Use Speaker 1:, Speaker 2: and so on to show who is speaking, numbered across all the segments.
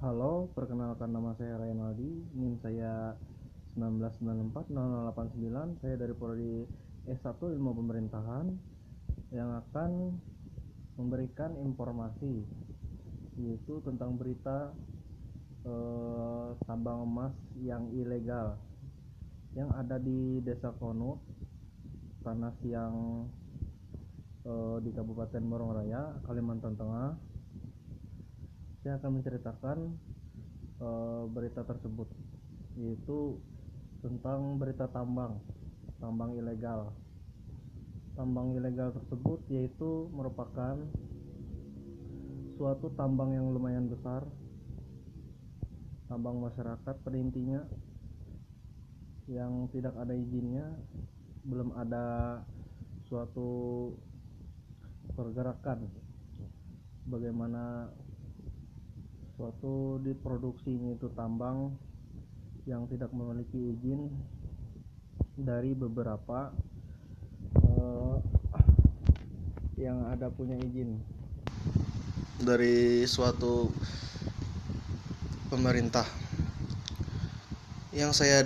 Speaker 1: Halo, perkenalkan nama saya Ryan Aldi, NIM saya 1994089. Saya dari Prodi S1 Ilmu Pemerintahan yang akan memberikan informasi yaitu tentang berita eh, tambang emas yang ilegal yang ada di Desa Konut, Tanah Siang eh, di Kabupaten Morong Raya, Kalimantan Tengah saya akan menceritakan uh, berita tersebut. Yaitu tentang berita tambang tambang ilegal. Tambang ilegal tersebut yaitu merupakan suatu tambang yang lumayan besar. Tambang masyarakat pada yang tidak ada izinnya belum ada suatu pergerakan. Bagaimana suatu diproduksinya itu tambang yang tidak memiliki izin dari beberapa uh, yang ada punya izin.
Speaker 2: Dari suatu pemerintah. Yang saya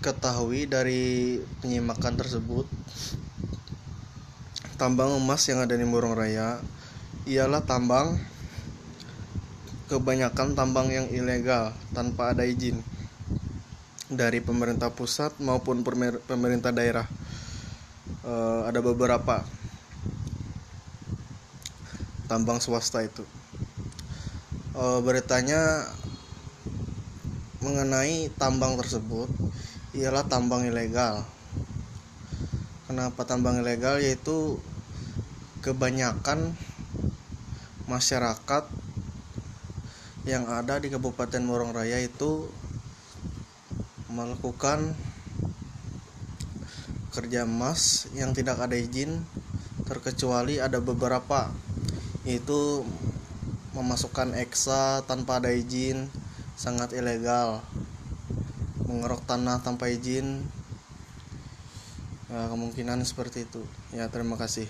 Speaker 2: ketahui dari penyimakan tersebut tambang emas yang ada di Murong Raya ialah tambang kebanyakan tambang yang ilegal tanpa ada izin dari pemerintah pusat maupun pemerintah daerah. E, ada beberapa tambang swasta itu. E, beritanya mengenai tambang tersebut ialah tambang ilegal. Kenapa tambang ilegal? Yaitu kebanyakan masyarakat yang ada di Kabupaten Morong Raya itu melakukan kerja emas yang tidak ada izin terkecuali ada beberapa itu memasukkan eksa tanpa ada izin sangat ilegal. Mengerok tanah tanpa izin. Ya, kemungkinan seperti itu. Ya terima kasih